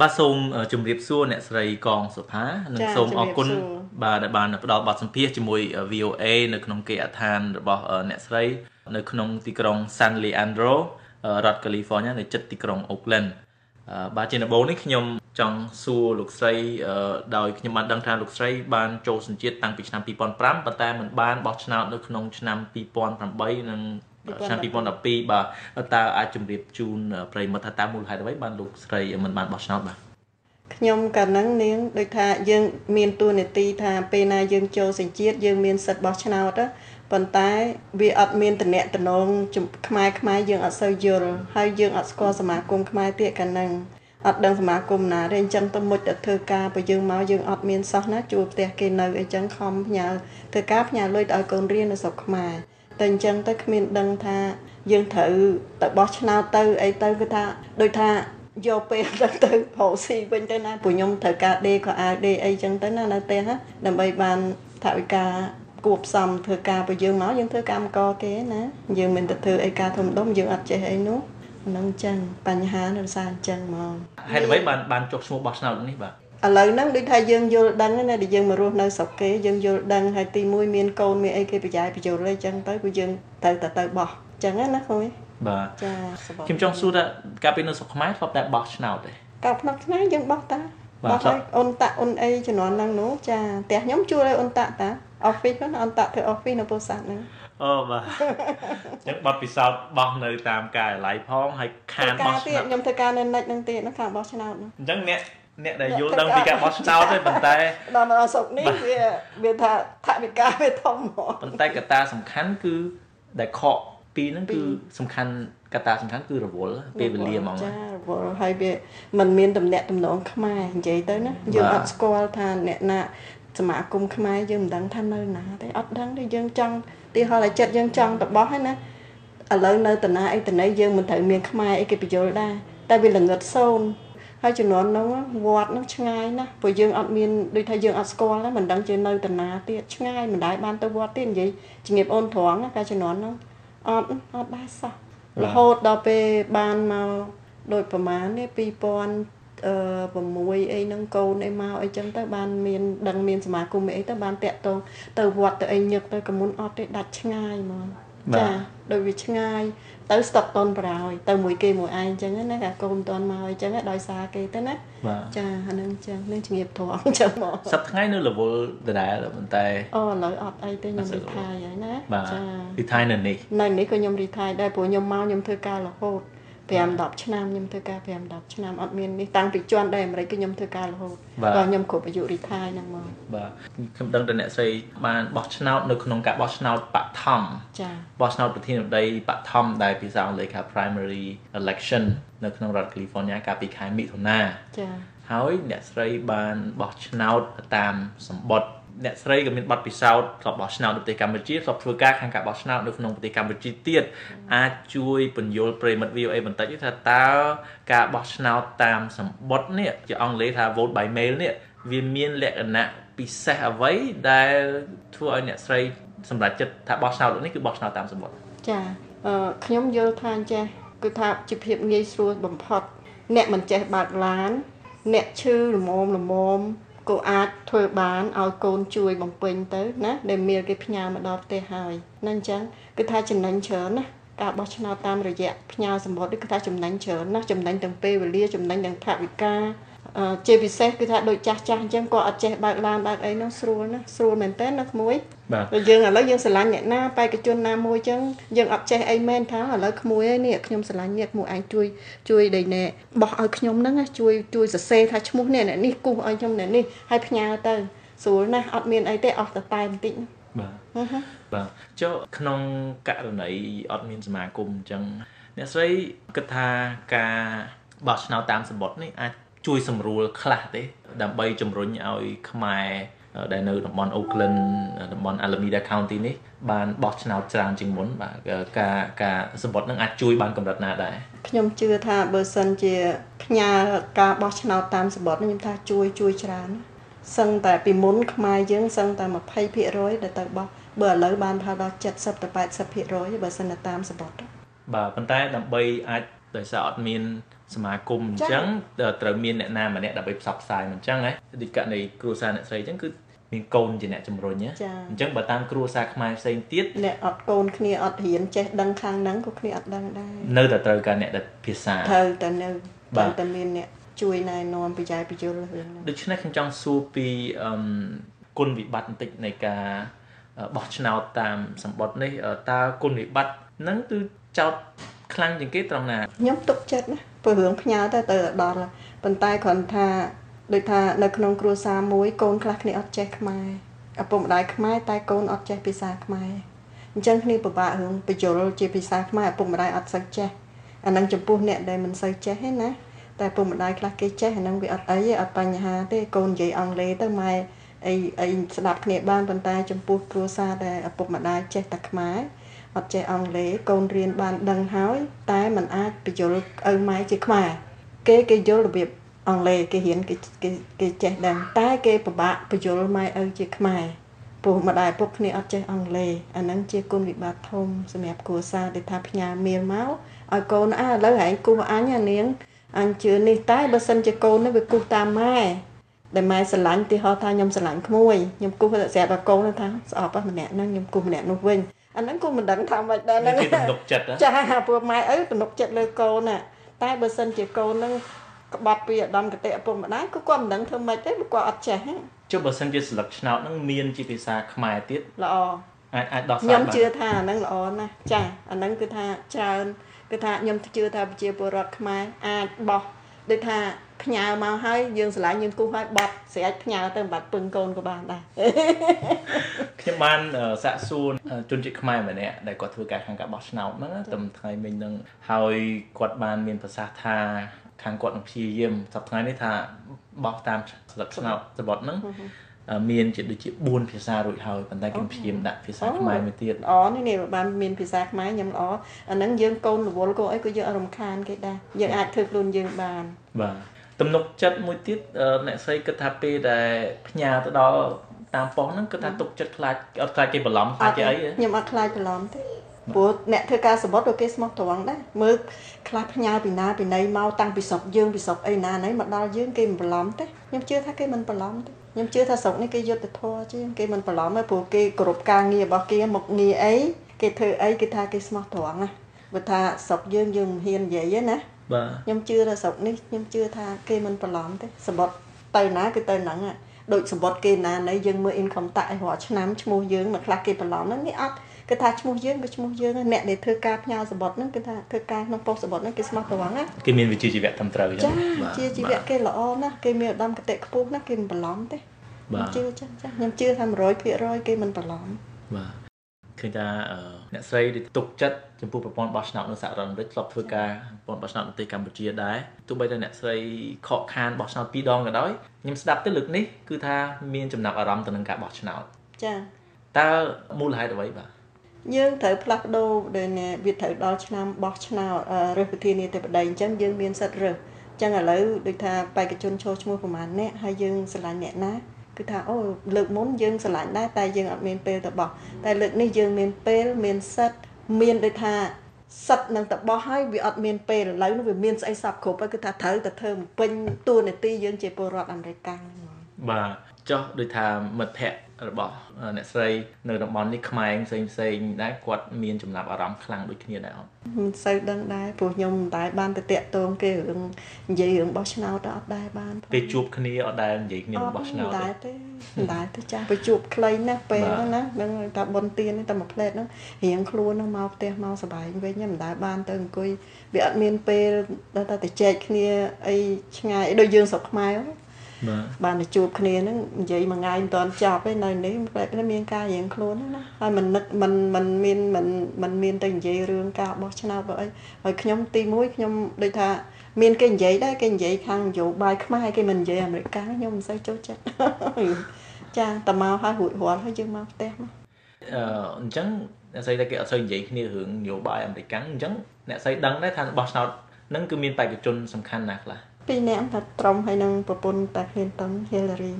បាទសូមជម្រាបសួរអ្នកស្រីកងសុផានិងសូមអរគុណបាទដែលបានផ្ដល់បទសម្ភាសជាមួយ VOA នៅក្នុងគេអដ្ឋានរបស់អ្នកស្រី នៅក្នុងទីក្រុង San Leandro រដ្ឋ California នៅជិតទីក្រុង Oakland បាទជាដំបូងនេះខ្ញុំចង់សួរលោកស្រីដោយខ្ញុំបានដឹងថាលោកស្រីបានចូលសញ្ជាតិតាំងពីឆ្នាំ2005ប៉ុន្តែមិនបានបោះឆ្នោតនៅក្នុងឆ្នាំ2008និង ឆ្នាំ2012បាទតើអាចជម្រាបជូនប្រិមត្តថាតើមូលហេតុអ្វីបានលោកស្រីមិនបានបោះឆ្នោតបាទខ្ញុំកាលហ្នឹងនាងដូចថាយើងមានទួនាទីថាពេលណាយើងចូលសញ្ជាតិយើងមានសិទ្ធិបោះឆ្នោតប៉ុន្តែវាអត់មានតំណែងតំណងខ្មែរខ្មែរយើងអត់សូវយល់ហើយយើងអត់ស្គាល់សមាគមខ្មែរទៀតកាលហ្នឹងអត់ដឹងសមាគមណាទេអញ្ចឹងទៅមុជទៅធ្វើការបើយើងមកយើងអត់មានសោះណាជួបផ្ទះគេនៅអញ្ចឹងខំផ្ញើធ្វើការផ្ញើលុយទៅឲ្យកូនរៀននៅស្រុកខ្មែរ តែអញ្ចឹងទៅគ្មានដឹងថាយើងត្រូវទៅបោះឆ្នោតទៅអីទៅគឺថាដូចថាយកពេលទៅទៅរកស៊ីវិញទៅណាពួកខ្ញុំត្រូវការដេក៏អាវដេអីចឹងទៅណានៅផ្ទះដើម្បីបានថវិកាគួបផ្សំធ្វើការបើយើងមកយើងធ្វើកម្មកគេណាយើងមិនទៅធ្វើអីការធំដុំយើងអត់ចេះអីនោះហ្នឹងចឹងបញ្ហានៅសារអញ្ចឹងហ្មងហេតុអ្វីបានបានចុះឈ្មោះបោះឆ្នោតនេះបាទ ឥឡូវហ្នឹងដូចថាយើងយល់ដឹងណាដែលយើងមករស់នៅស្រុកគេយើងយល់ដឹងហើយទី1មានកូនមានអីគេប្រយ៉ែប្រយល់អីចឹងទៅគឺយើងទៅទៅទៅបោះចឹងណាគូបាទចាខ្ញុំចង់សួរថាកាលពីនៅស្រុកខ្មែរធ្លាប់តែបោះឆ្នោតទេកាលផ្នែកខ្មែរយើងបោះតាបោះឲ្យអូនតាក់អូនអីជំនាន់ហ្នឹងនោះចាផ្ទះខ្ញុំជួលឲ្យអូនតាក់តា office ហ្នឹងអូនតាក់ធ្វើ office នៅពោធិ៍សាត់ហ្នឹងអូបាទចឹងបတ်ពិសោធន៍បោះនៅតាមការិយាល័យផងហើយខានបោះឆ្នោតខ្ញុំធ្វើការនៅនិចហ្នឹងទៀតហ្នឹងខាងបោះឆ្នោតហ្នឹងអញ្ចឹងអ្នក អ្នកដែលយល់ដឹងពីការបោះឆ្នោតទេប៉ុន្តែដល់នៅស្រុកនេះវាវាថាថវិកាវាធំហ្មងប៉ុន្តែកត្តាសំខាន់គឺដែលខកពីរហ្នឹងគឺសំខាន់កត្តាសំខាន់គឺរវល់ពេលវេលាហ្មងចារវល់ហើយវាมันមានតំណាក់តំណងខ្មែរនិយាយទៅណាយើងអត់ស្គាល់ថាអ្នកណាសមាគមខ្មែរយើងមិនដឹងថានៅណាទេអត់ដឹងទេយើងចង់ទីហោះឲ្យចិត្តយើងចង់ទៅបោះហ្នឹងណាឥឡូវនៅតាណាអីតាណីយើងមិនត្រូវមានខ្មែរអីគេបញ្យល់ដែរតែវាល្ងឹតសូន្យ ហើយចំនួនហ្នឹងវត្តហ្នឹងឆ្ងាយណាស់ព្រោះយើងអត់មានដូចថាយើងអត់ស្គាល់ណាមិនដឹងជានៅតាណាទៀតឆ្ងាយមិនដែលបានទៅវត្តទៀតនិយាយជំរាបអូនត្រង់ណាកាលចំនួនហ្នឹងអត់អត់ដែរសោះរហូតដល់ពេលបានមកដូចប្រហែលនេះ2000អឺ6អីហ្នឹងកូនអីមកអីចឹងទៅបានមានដឹងមានសមាគមអីទៅបានតាក់តងទៅវត្តទៅអីញឹកទៅកមុនអត់ទេដាច់ឆ្ងាយហ្មង ចាដូចវាឆ្ងាយទៅស្តុកតនប្រហើយទៅមួយគេមួយឯងអញ្ចឹងណាកាកូនមិនតន់មកអញ្ចឹងដោយសារគេទៅណាចាអានឹងអញ្ចឹងនឹងជំរាបធំអញ្ចឹងមកសប្តាហ៍ថ្ងៃនៅរវល់ដដែលប៉ុន្តែអូឥឡូវអត់អីទេខ្ញុំរីថៃហើយណាចារីថៃនៅនេះនៅនេះក៏ខ្ញុំរីថៃដែរព្រោះខ្ញុំមកខ្ញុំធ្វើការរហូត 5 10ឆ្នាំខ្ញុំធ្វើការ5 10ឆ្នាំអត់មាននេះតាំងពីជាន់ដែរអាមេរិកគឺខ្ញុំធ្វើការរហូតដល់ខ្ញុំគ្រប់អាយុរីថៃហ្នឹងមកបាទខ្ញុំដឹងតែអ្នកស្រីបានបោះឆ្នោតនៅក្នុងការបោះឆ្នោតបឋមចា៎បោះឆ្នោតប្រធានាធិបតីបឋមដែលភាសាអង់គ្លេសថា primary election នៅក្នុងរដ្ឋ California កាលពីខែមិថុនាចា៎ហើយអ្នកស្រីបានបោះឆ្នោតតាមសម្បត្តិ អ្នកស្រីក៏មានបទពិសោធន៍ធ្លាប់បោះឆ្នោតនៅប្រទេសកម្ពុជាធ្លាប់ធ្វើការខាងការបោះឆ្នោតនៅក្នុងប្រទេសកម្ពុជាទៀតអាចជួយបញ្យល់ប្រិមិត្ត VOA បន្តិចថាតើការបោះឆ្នោតតាមសម្បត្តិនេះជាអង់គ្លេសថា vote by mail នេះវាមានលក្ខណៈពិសេសអ្វីដែលធ្វើឲ្យអ្នកស្រីសម្រេចចិត្តថាបោះឆ្នោតនេះគឺបោះឆ្នោតតាមសម្បត្តិចាអឺខ្ញុំយល់ថាចេះគឺថាជាភាពងាយស្រួលបំផុត អ្នកមិនចេះបើកឡាន អ្នកឈឺល្មមល្មម ក៏អាចធ្វើបានឲ្យកូនជួយបំពេញទៅណាដែលមានគេផ្ញើមកដល់ផ្ទះហើយណាអញ្ចឹងគឺថាចំណេញច្រើនណាការបោះឆ្នោតតាមរយៈផ្ញើសម្បត្តិគឺថាចំណេញច្រើនណាចំណេញទាំងពេលវេលាចំណេញទាំងថវិកា ជាពិសេសគឺថាដូចចាស់ចាស់អញ្ចឹងគាត់អត់ចេះបើកឡានបើកអីនោះស្រួលណាស្រួលមែនតើណាក្មួយបាទយើងឥឡូវយើងស្រឡាញ់អ្នកណាបេក្ខជនណាមួយអញ្ចឹងយើងអត់ចេះអីមែនថាឥឡូវក្មួយឯនេះខ្ញុំស្រឡាញ់អ្នកក្មួយឯងជួយជួយដេញណែបោះឲ្យខ្ញុំហ្នឹងជួយជួយសរសេរថាឈ្មោះអ្នកនេះគូសឲ្យខ្ញុំអ្នកនេះហើយផ្ញើទៅស្រួលណាស់អត់មានអីទេអស់តែតែបន្តិចបាទបាទចុះក្នុងករណីអត់មានសមាគមអញ្ចឹងអ្នកស្រីគិតថាការបោះឆ្នោតតាមសម្បត្តិនេះអាច ជួយសម្រួលខ្លះទេដើម្បីជំរុញឲ្យខ្មែរដែលនៅតំបន់ Oakland តំបន់ Alameda County នេះបានបោះឆ្នោតច្រើនជាងមុនបាទការការសម្បត្តិនឹងអាចជួយបានកម្រិតណាដែរខ្ញុំជឿថាបើសិនជាផ្ញើការបោះឆ្នោតតាមសម្បត្តិខ្ញុំថាជួយជួយច្រើនសឹងតែពីមុនខ្មែរយើងសឹងតែ20%ដែលទៅបោះបើឥឡូវបានថាដល់70ទៅ80%បើសិនតែតាមសម្បត្តិបាទប៉ុន្តែដើម្បីអាចដោយសារអត់មាន សមាគមអញ្ចឹងត្រូវមានអ្នកណាម្នាក់ដើម្បីផ្សព្វផ្សាយមិនអញ្ចឹងហ៎ដូចករណីគ្រួសារអ្នកស្រីអញ្ចឹងគឺមានកូនជាអ្នកជំរុញណាអញ្ចឹងបើតាមគ្រួសារខ្មែរផ្សេងទៀតអ្នកអត់កូនគ្នាអត់រៀនចេះដឹងខាងហ្នឹងក៏គ្នាអត់ដឹងដែរនៅតែត្រូវការអ្នកដែលភាសាត្រូវតែនៅត្រូវតែមានអ្នកជួយណែនាំបច្ច័យបញ្យលរឿងហ្នឹងដូច្នេះខ្ញុំចង់សួរពីអឺគុណវិបត្តិបន្តិចនៃការបោះឆ្នោតតាមសម្បត្តិនេះតើគុណវិបត្តិហ្នឹងគឺចោតខ្លាំងជាងគេត្រង់ណាខ្ញុំទុកចិត្តណា ព្រោះរឿងផ្ញើទៅទៅដល់ប៉ុន្តែគ្រាន់ថាដូចថានៅក្នុងគ្រួសារមួយកូនខ្លះគ្នាអត់ចេះខ្មែរឪពុកម្ដាយខ្មែរតែកូនអត់ចេះភាសាខ្មែរអញ្ចឹងគ្នាពិបាករឿងបញ្យលជាភាសាខ្មែរឪពុកម្ដាយអត់សូវចេះអានឹងចំពោះអ្នកដែលមិនសូវចេះទេណាតែឪពុកម្ដាយខ្លះគេចេះអានឹងវាអត់អីទេអត់បញ្ហាទេកូននិយាយអង់គ្លេសទៅម៉ែអីអីស្ដាប់គ្នាបានប៉ុន្តែចំពោះគ្រួសារដែលឪពុកម្ដាយចេះតែខ្មែរ អត់ចេះអង់គ្លេសកូនរៀនបានដឹងហើយ តែมันអាចបញ្យលឪម៉ែជាខ្មែរគេគេយល់របៀបអង់គ្លេសគេរៀនគេគេគេចេះដឹងតែគេពិបាកបញ្យលម៉ែឪជាខ្មែរពុកម្ដាយពុកគ្នាអត់ចេះអង់គ្លេសអាហ្នឹងជាគុណវិបត្តិធំសម្រាប់គ្រួសារដែលថាផ្ញើមេលមកឲ្យកូនអើឥឡូវឯងគូសអញអានាងអញជឿនេះតែបើសិនជាកូននេះវាគូសតាមម៉ែដែលម៉ែស្រឡាញ់ទីហោថាខ្ញុំស្រឡាញ់ក្មួយខ្ញុំគូសស្រាប់តែកូនថាស្អប់ម្នាក់ហ្នឹងខ្ញុំគូសម្នាក់នោះវិញ អាហ្នឹងគូមិនដឹងថាម៉េចដែរហ្នឹងគេទំនុកចិត្តចាព្រោះម៉ែឪទំនុកចិត្តលើកូនណាតែបើសិនជាកូនហ្នឹងក្បត់ពីឧត្តមកតេឪពុកម្ដាយក៏គាត់មិនដឹងធ្វើម៉េចទេព្រោះគាត់អត់ចេះចុះបើសិនជាស្លឹកឆ្នោតហ្នឹងមានជាភាសាខ្មែរទៀតល្អអាចអាចដោះស្រាយខ្ញុំជឿថាអាហ្នឹងល្អណាស់ចាអាហ្នឹងគឺថាច្រើនគឺថាខ្ញុំជឿថាប្រជាពលរដ្ឋខ្មែរអាចបោះដូចថា ផ្ញើមកហើយយើងឆ្លាញ់យើងគូសឲ្យបត់ស្រេចផ្ញើទៅបាត់ពឹងកូនក៏បានដែរខ្ញុំបានសាកសួរជនជាតិខ្មែរម្នាក់ដែលគាត់ធ្វើការខាងការបោះឆ្នោតហ្នឹងតែថ្ងៃមិញហ្នឹងហើយគាត់បានមានប្រសាសន៍ថាខាងគាត់នឹងព្យាយាមសប្តាហ៍នេះថាបោះតាមស្លឹកឆ្នោតសបត់ហ្នឹងមានជាដូចជា4ភាសារួចហើយប៉ុន្តែខ្ញុំព្យាយាមដាក់ភាសាខ្មែរមួយទៀតអូនេះនេះបានមានភាសាខ្មែរខ្ញុំល្អអាហ្នឹងយើងកូនរវល់កូនអីក៏យើងអរំខានគេដែរយើងអាចធ្វើខ្លួនយើងបានបាទ ទំនុកចិត្តមួយទៀតអ្នកស្រីគិតថាពេលដែលផ្ញើទៅដល់តាមប៉ុស្តិ៍ហ្នឹងគិតថាទុកចិត្តខ្លាចអត់ខ្លាចគេបន្លំខ្លាចគេអីខ្ញុំអត់ខ្លាចបន្លំទេព្រោះអ្នកធ្វើការសបុតក៏គេស្មោះត្រង់ដែរមើលខ្លះផ្ញើពីណាពីណីមកតាំងពីស្រុកយើងពីស្រុកអីណាណីមកដល់យើងគេមិនបន្លំទេខ្ញុំជឿថាគេមិនបន្លំទេខ្ញុំជឿថាស្រុកនេះគេយុត្តិធម៌ជាងគេមិនបន្លំទេព្រោះគេគោរពការងាររបស់គេមុខងារអីគេធ្វើអីគេថាគេស្មោះត្រង់ណាបើថាស្រុកយើងយើងមិនហ៊ាននិយាយទេណា បាទខ្ញុំជឿថាស្រុកនេះខ្ញុំជឿថាគេមិនបន្លំទេសបុតទៅណាគឺទៅហ្នឹងដូចសបុតគេណាណីយើងមើល income tax ឲ្យរាល់ឆ្នាំឈ្មោះយើងមកខ្លះគេបន្លំហ្នឹងនេះអត់គឺថាឈ្មោះយើងគឺឈ្មោះយើងអ្នកដែលធ្វើការផ្ញើសបុតហ្នឹងគឺថាធ្វើការក្នុងប៉ុស្តិ៍សបុតហ្នឹងគេស្មោះត្រង់ណាគេមានវិជ្ជាជីវៈត្រឹមត្រូវអញ្ចឹងចាជាជីវៈគេល្អណាស់គេមានឧត្តមគតិខ្ពស់ណាស់គេមិនបន្លំទេបាទជឿចាចាខ្ញុំជឿថា100%គេមិនបន្លំបាទ ឃើញថាអ្នកស្រីទុកចិត្តចំពោះប្រព័ន្ធបោះឆ្នោតនៅសហរដ្ឋអាមេរិកធ្លាប់ធ្វើការប្រព័ន្ធបោះឆ្នោតនៅប្រទេសកម្ពុជាដែរទោះបីតែអ្នកស្រីខកខានបោះឆ្នោតពីរដងក៏ដោយខ្ញុំស្ដាប់ទៅលើកនេះគឺថាមានចំណាប់អារម្មណ៍ទៅនឹងការបោះឆ្នោតចាតើមូលហេតុអ្វីបាទយើងត្រូវផ្លាស់ប្ដូរដែលវាត្រូវដល់ឆ្នាំបោះឆ្នោតរើសប្រធានាធិបតីអញ្ចឹងយើងមានសិទ្ធិរើសអញ្ចឹងឥឡូវដូចថាបេក្ខជនចូលឈ្មោះប្រហែលអ្នកហើយយើងស្រឡាញ់អ្នកណា គឺថាអូលើកមុនយើងស្រឡាញ់ដែរតែយើងអត់មានពេលទៅបោះតែលើកនេះយើងមានពេលមានសិទ្ធមានដូចថាសិទ្ធនឹងទៅបោះហើយវាអត់មានពេលឥឡូវនោះវាមានស្អីសពគ្រប់ហើយគឺថាត្រូវតែធ្វើពេញតួនាទីយើងជាពលរដ្ឋអាមេរិកបាទ ចុះដូចថាមិត្តភ័ក្តិរបស់អ្នកស្រីនៅតំបន់នេះខ្មែរផ្សេងផ្សេងដែរគាត់មានចំណាប់អារម្មណ៍ខ្លាំងដូចគ្នាដែរអត់មិនសូវដឹងដែរព្រោះខ្ញុំមិនដែលបានទៅតាក់ទងគេរឿងនិយាយរឿងបោះឆ្នោតអត់ដែរបានពេលជួបគ្នាអត់ដែលនិយាយគ្នាបោះឆ្នោតមិនដែរទេមិនដែរទេចាស់ទៅជួបខ្លីណាស់ពេលហ្នឹងណានឹងតែបនទៀនតែមួយផ្លែតហ្នឹងរៀងខ្លួនហ្នឹងមកផ្ទះមកសបាយវិញមិនដែលបានទៅអង្គុយវាអត់មានពេលដល់តែទៅចែកគ្នាអីឆ្ងាយដូចយើងស្រុកខ្មែរហ្នឹង បាទបានទៅជួបគ្នាហ្នឹងនិយាយមួយថ្ងៃមិនទាន់ចប់ទេនៅនេះបែបនេះមានការរៀងខ្លួនណាហើយមិននឹកមិនមិនមានមិនមិនមានទៅនិយាយរឿងការបោះឆ្នោតបើអីហើយខ្ញុំទី1ខ្ញុំដូចថាមានគេនិយាយដែរគេនិយាយខាងនយោបាយខ្មែរគេមិននិយាយអាមេរិកខ្ញុំមិនសូវចូលចិត្តចាតមកហើយរួចរាល់ហើយយើងមកផ្ទះមកអឺអញ្ចឹងអ្នកស្រីតែគេអត់សូវនិយាយគ្នារឿងនយោបាយអាមេរិកអញ្ចឹងអ្នកស្រីដឹងដែរថាបោះឆ្នោតនឹងគឺមានបេក្ខជនសំខាន់ណាស់ខ្លះ ពីរនាក់ថាត្រុំហើយនឹងប្រពន្ធតា Clinton Hillary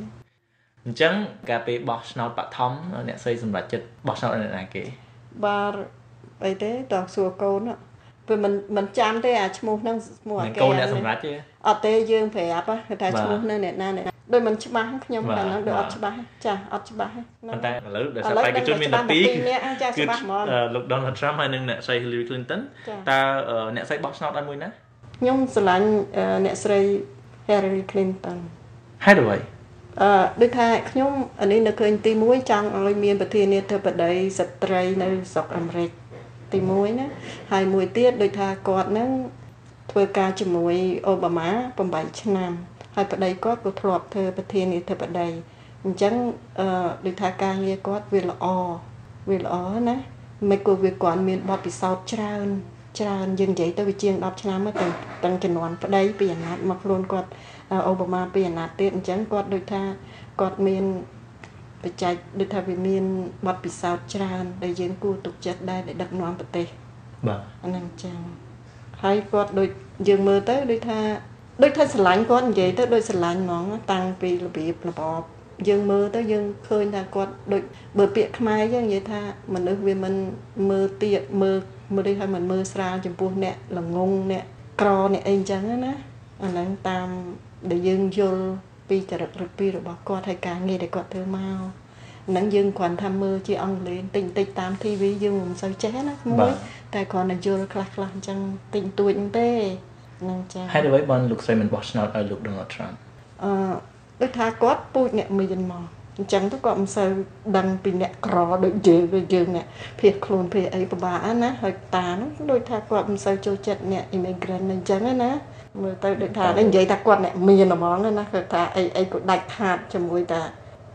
អញ្ចឹងកាលពេលបោះឆ្នោតបឋមអ្នកស្រីសម្រាប់ចិត្តបោះឆ្នោតអ្នកណាគេបាទអីទេតើសួរកូនពពេលមិនមិនចាំទេអាឈ្មោះហ្នឹងឈ្មោះអាគេកូនអ្នកសម្រាប់ទេអត់ទេយើងប្រាប់គេថាឈ្មោះហ្នឹងអ្នកណាអ្នកណាដូចមិនច្បាស់ខ្ញុំតែហ្នឹងដូចអត់ច្បាស់ចាអត់ច្បាស់ប៉ុន្តែឥឡូវដោយសារបេក្ខជនមានតែពីរគឺលោក Donald Trump ហើយនិងអ្នកស្រី Hillary Clinton តើអ្នកស្រីបោះឆ្នោតឲ្យមួយណា ខ្ញុំស្រឡាញ់អ្នកស្រី Hillary Clinton ហេតុអ្វីអឺដូចថាខ្ញុំអានេះនៅឃើញទី1ចង់ឲ្យមានប្រធានាធិបតីស្ត្រីនៅស្រុកអាមេរិកទី1ណាហើយមួយទៀតដូចថាគាត់នឹងធ្វើការជាមួយអូបាម៉ា8ឆ្នាំហើយប្តីគាត់ក៏ធ្លាប់ធ្វើប្រធានាធិបតីអញ្ចឹងអឺដូចថាការងារគាត់វាល្អវាល្អណាមិនក៏វាគាត់មានបទពិសោធន៍ច្រើន ច្រើនយើងនិយាយទៅវាជាង10ឆ្នាំទៅទាំងចំនួនប្តីពីអាណត្តិមកខ្លួនគាត់អូបាម៉ាពីអាណត្តិទៀតអញ្ចឹងគាត់ដូចថាគាត់មានបច្ចេកដូចថាវាមានបទពិសោធន៍ច្រើនដែលយើងគួរទុកចិត្តដែរដែលដឹកនាំប្រទេសបាទអាហ្នឹងចឹងហើយគាត់ដូចយើងមើលទៅដូចថាដូចថាស្រឡាញ់គាត់និយាយទៅដូចស្រឡាញ់ហ្មងតាំងពីរបៀបរបបយើងមើលទៅយើងឃើញថាគាត់ដូចបើពាក្យខ្មែរយើងនិយាយថាមនុស្សវាមិនមើលទៀតមើល មើលដូចថាមិនមើលស្រាលចំពោះអ្នកល្ងងអ្នកក្រអ្នកអីចឹងណាអាហ្នឹងតាមដែលយើងយល់ពីចរិតរពីរបស់គាត់ហើយការងារដែលគាត់ធ្វើមកហ្នឹងយើងគ្រាន់ថាមើលជាអង់គ្លេសតិចតិចតាម TV យើងមិនសូវចេះណាមួយតែគ្រាន់តែយល់ខ្លះខ្លះអញ្ចឹងតិចតួចទេហ្នឹងចាហេតុអ្វីបានលោកស្រីមិនបោះឆ្នោតឲ្យលោក Donald Trump អឺដូចថាគាត់ពូជអ្នកមានមក អញ្ចឹងទៅគាត់មិនសូវដឹងពីអ្នកក្រដូចយើងដូចយើងអ្នកភៀសខ្លួនភៀសអីពិបាកណាហើយតានោះដូចថាគាត់មិនសូវចូលចិត្តអ្នក immigrant អញ្ចឹងណាមើលទៅដូចថានិយាយថាគាត់អ្នកមានហ្មងណាគឺថាអីអីក៏ដាច់ខាតជាមួយតា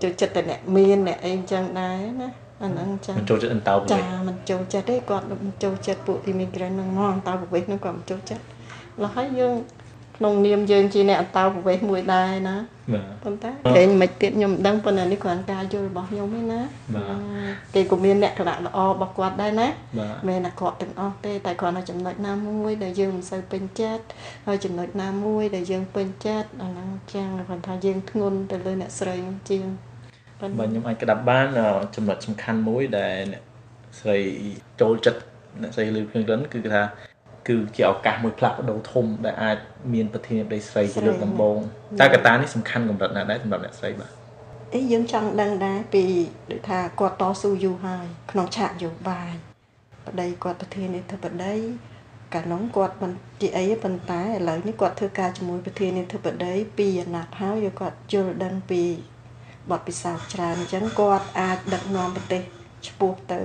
ចូលចិត្តតែអ្នកមានអ្នកអីអញ្ចឹងដែរណាអាហ្នឹងចាមិនចូលចិត្តអន្តោប្រវេសន៍ចាមិនចូលចិត្តទេគាត់មិនចូលចិត្តពួក immigrant ហ្នឹងហ្មងអន្តោប្រវេសន៍ហ្នឹងគាត់មិនចូលចិត្តឡើយហើយយើង ក្នុងនាមយើងជាអ្នកអន្តោប្រវេសន៍មួយដែរណាបាទប៉ុន្តែគេមិនទៀតខ្ញុំមិនដឹងប៉ុន្តែនេះគ្រាន់ការយល់របស់ខ្ញុំទេណាគេក៏មានលក្ខណៈល្អរបស់គាត់ដែរណាមិនអាក្រក់ទាំងអស់ទេតែគ្រាន់តែចំណុចណាមួយដែលយើងមិនសូវពេញចិត្តហើយចំណុចណាមួយដែលយើងពេញចិត្តអាហ្នឹងចឹងគាត់ថាយើងធ្ងន់ទៅលើអ្នកស្រីជាងបាទខ្ញុំអាចក្តាប់បានចំណុចសំខាន់មួយដែលអ្នកស្រីចូលចិត្តអ្នកស្រីលឺភ្លឹងលិនគឺថា គឺជាឱកាសមួយផ្លាស់ប្ដូរធំដែលអាចមានប្រធានាធិបតីស្រីជាលើកដំបូងតើកត្តានេះសំខាន់កម្រិតណាស់ដែរសម្រាប់អ្នកស្រីបាទអីយើងចង់ដឹងដែរពីដូចថាគាត់តស៊ូយូរហើយក្នុងឆាកយោបាយប្តីគាត់ប្រធានាធិបតីកាលនោះគាត់មិនជាអីប៉ុន្តែឥឡូវនេះគាត់ធ្វើការជាមួយប្រធានាធិបតីពីអាណត្តិហើយគាត់យល់ដឹងពីបទពិសោធន៍ច្រើនអញ្ចឹងគាត់អាចដឹកនាំប្រទេសឆ្ពោះទៅ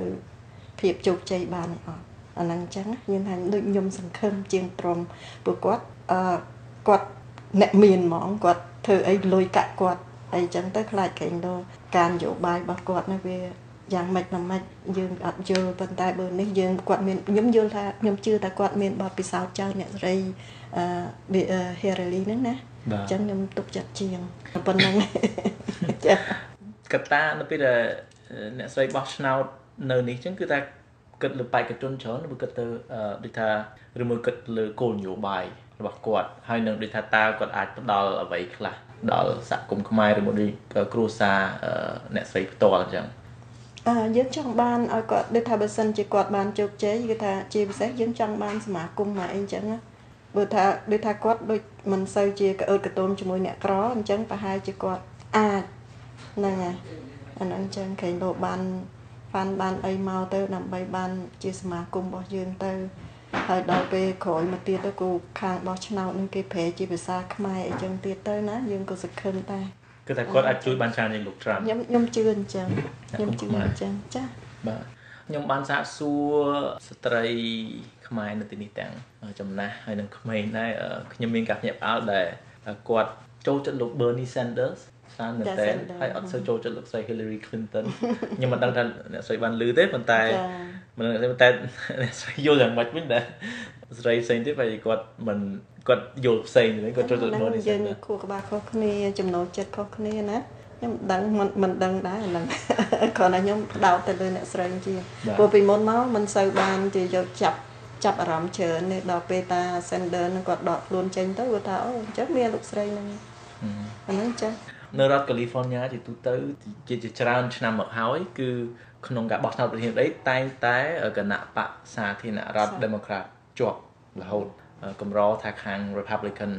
ភាពជោគជ័យបានអត់ អាហ្នឹងអញ្ចឹងខ្ញុំថាដូចខ្ញុំសង្ឃឹមជាងត្រង់ព្រោះគាត់អឺគាត់អ្នកមានហ្មងគាត់ធ្វើអីលុយកាក់គាត់អីចឹងទៅខ្លាចកេងដោការនយោបាយរបស់គាត់នេះវាយ៉ាងម៉េចណាម៉េចយើងអត់យល់ប៉ុន្តែបើនេះយើងគាត់មានខ្ញុំយល់ថាខ្ញុំជឿថាគាត់មានបទពិសោធន៍ច្រើនអ្នកស្រីអឺ Herali ហ្នឹងណាអញ្ចឹងខ្ញុំទុកចិត្តជាងប៉ុណ្ណឹងចាកតានៅពេលដែលអ្នកស្រីបោះឆ្នោតនៅនេះអញ្ចឹងគឺថា គិតលើបេក្ខជនច្រើនឬគិតទៅដូចថាឬមួយគិតលើគោលនយោបាយរបស់គាត់ហើយនឹងដូចថាតើគាត់អាចផ្ដល់អ្វីខ្លះដល់សហគមន៍ខ្មែរឬមួយដូចគ្រួសារអ្នកស្រីផ្ទាល់អញ្ចឹងអឺយើងចង់បានឲ្យគាត់ដូចថាបើសិនជាគាត់បានជោគជ័យគឺថាជាពិសេសយើងចង់បានសមាគមមកអីអញ្ចឹងណាបើថាដូចថាគាត់ដូចមិនសូវជាក្អឺតកតូមជាមួយអ្នកក្រអញ្ចឹងប្រហែលជាគាត់អាចហ្នឹងហើយអាហ្នឹងអញ្ចឹងគេលោបាន បានបានអីមកទៅដើម្បីបានជាសមាគមរបស់យើងទៅហើយដល់ពេលក្រោយមកទៀតទៅគូខាងបោះឆ្នោតនឹងគេប្រែជាភាសាខ្មែរអីចឹងទៀតទៅណាយើងក៏សង្ឃឹមដែរគឺថាគាត់អាចជួយបានច្រើនជាងលោកត្រាំខ្ញុំខ្ញុំជឿអញ្ចឹងខ្ញុំជឿអញ្ចឹងចាបាទខ្ញុំបានសាកសួរស្ត្រីខ្មែរនៅទីនេះទាំងចំណាស់ហើយនិងក្មេងដែរខ្ញុំមានការភ្ញាក់ផ្អើលដែលគាត់ចូលចិត្តលោក Bernie Sanders ច្រើនមែនតើហើយអត់សូវចូលចិត្តលោកស្រី Hillary Clinton ខ្ញុំមិនដឹងថាអ្នកស្រីបានឮទេប៉ុន្តែមិនដឹងតែអ្នកស្រីយល់យ៉ាងម៉េចវិញដែរស្រីផ្សេងទៀតហើយគាត់មិនគាត់យល់ផ្សេងទេគាត់ចូលចិត្តមើលនេះយើងខួរក្បាលខុសគ្នាចំណូលចិត្តខុសគ្នាណាខ្ញុំដឹងមិនមិនដឹងដែរហ្នឹងគ្រាន់តែខ្ញុំផ្ដោតទៅលើអ្នកស្រីជាព្រោះពីមុនមកមិនសូវបានជាយកចាប់ចាប់អារម្មណ៍ច្រើននេះដល់ពេលតា sender នឹងគាត់ដកខ្លួនចេញទៅគាត់ថាអូអញ្ចឹងមានលោកស្រីហ្នឹងអាហ្នឹងចា នៅរដ្ឋ California ជាទូទៅជាជាច្រើនឆ្នាំមកហើយគឺក្នុងការបោះឆ្នោតប្រធានាធិបតីតែងតែគណៈបកសាធារណរដ្ឋ Democrat ជាប់រហូតកម្រថាខាង Republican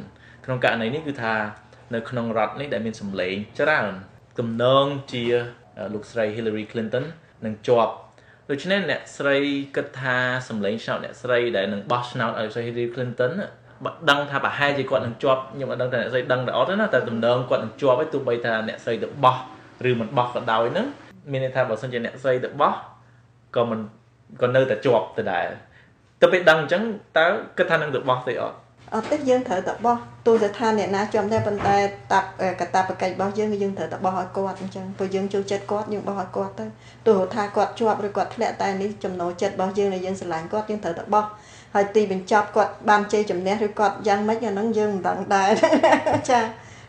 ក្នុងករណីនេះគឺថានៅក្នុងរដ្ឋនេះដែលមានសម្លេងច្រើនទំនងជាលោកស្រី Hillary Clinton នឹងជាប់ដូច្នេះអ្នកស្រីគិតថាសម្លេងឆ្នោតអ្នកស្រីដែលនឹងបោះឆ្នោតឲ្យស្រី Hillary Clinton បើដឹងថាប្រហែលជាគាត់នឹងជាប់ខ្ញុំអត់ដឹងថាអ្នកស្រីដឹងតែអត់ទេណាតែទំនងគាត់នឹងជាប់ឯទោះបីថាអ្នកស្រីទៅបោះឬមិនបោះក៏ដោយហ្នឹងមានន័យថាបើសិនជាអ្នកស្រីទៅបោះក៏មិនក៏នៅតែជាប់ដដែលទៅពេលដឹងអញ្ចឹងតើគិតថានឹងទៅបោះទេអត់ អត់ទេយើងត្រូវតែបោះទោះស្ថានអ្នកណាជាប់ដែរប៉ុន្តែតាប់កតាបកិច្ចរបស់យើងគឺយើងត្រូវតែបោះឲ្យគាត់អញ្ចឹងព្រោះយើងចូលចិត្តគាត់យើងបោះឲ្យគាត់ទៅទោះថាគាត់ជាប់ឬគាត់ធ្លាក់តែនេះចំណូលចិត្តរបស់យើងដែលយើងស្រឡាញ់គាត់យើងត្រូវតែបោះហើយទីបញ្ចប់គាត់បានជ័យជំនះឬគាត់យ៉ាងម៉េចអាហ្នឹងយើងមិនដឹងដែរចា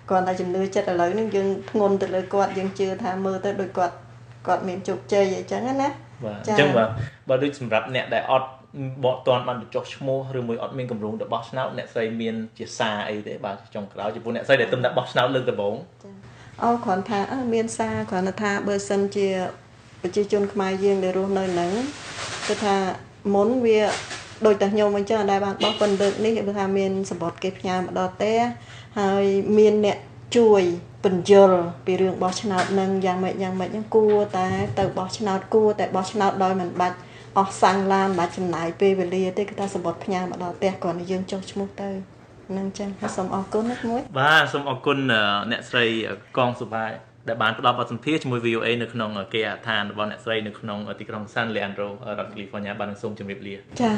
គ្រាន់តែជំនឿចិត្តឥឡូវហ្នឹងយើងធ្ងន់ទៅលើគាត់យើងជឿថាមើលទៅដូចគាត់គាត់មានជោគជ័យអញ្ចឹងណាបាទអញ្ចឹងបើបើដូចសម្រាប់អ្នកដែលអត់ បកតាន់បានបញ្ចុះឈ្មោះឬមួយអត់មានកម្រងទៅបោះឆ្នោតអ្នកស្រីមានជាសារអីទេបាទចុងក្រោយចំពោះអ្នកស្រីដែលទំតែបោះឆ្នោតលើកដំបូងអូគ្រាន់ថាមានសារគ្រាន់តែថាបើសិនជាប្រជាជនខ្មែរយើងដែលរស់នៅហ្នឹងគឺថាមុនវាដូចតែខ្ញុំអញ្ចឹងដែលបានបោះប៉ុនលើកនេះគឺថាមានសម្បត្តិគេផ្ញើមកដល់ទេហើយមានអ្នកជួយបញ្យលពីរឿងបោះឆ្នោតនឹងយ៉ាងម៉េចយ៉ាងម៉េចហ្នឹងគួរតែទៅបោះឆ្នោតគួរតែបោះឆ្នោតដោយមិនបាច់ អស់សាំងឡានមិនបាច់ចំណាយពេលវេលាទេគឺថាសម្បត្តិផ្ញើមកដល់ផ្ទះគ្រាន់តែយើងចុះឈ្មោះទៅនឹងចឹងហើយសូមអរគុណណាមួយបាទសូមអរគុណអ្នកស្រីកងសុបាយដែលបានផ្ដល់បទសម្ភាសជាមួយ VOA នៅក្នុងគេហដ្ឋានរបស់អ្នកស្រីនៅក្នុងទីក្រុង San Leandro រដ្ឋ California បានសូមជម្រាបលាចា៎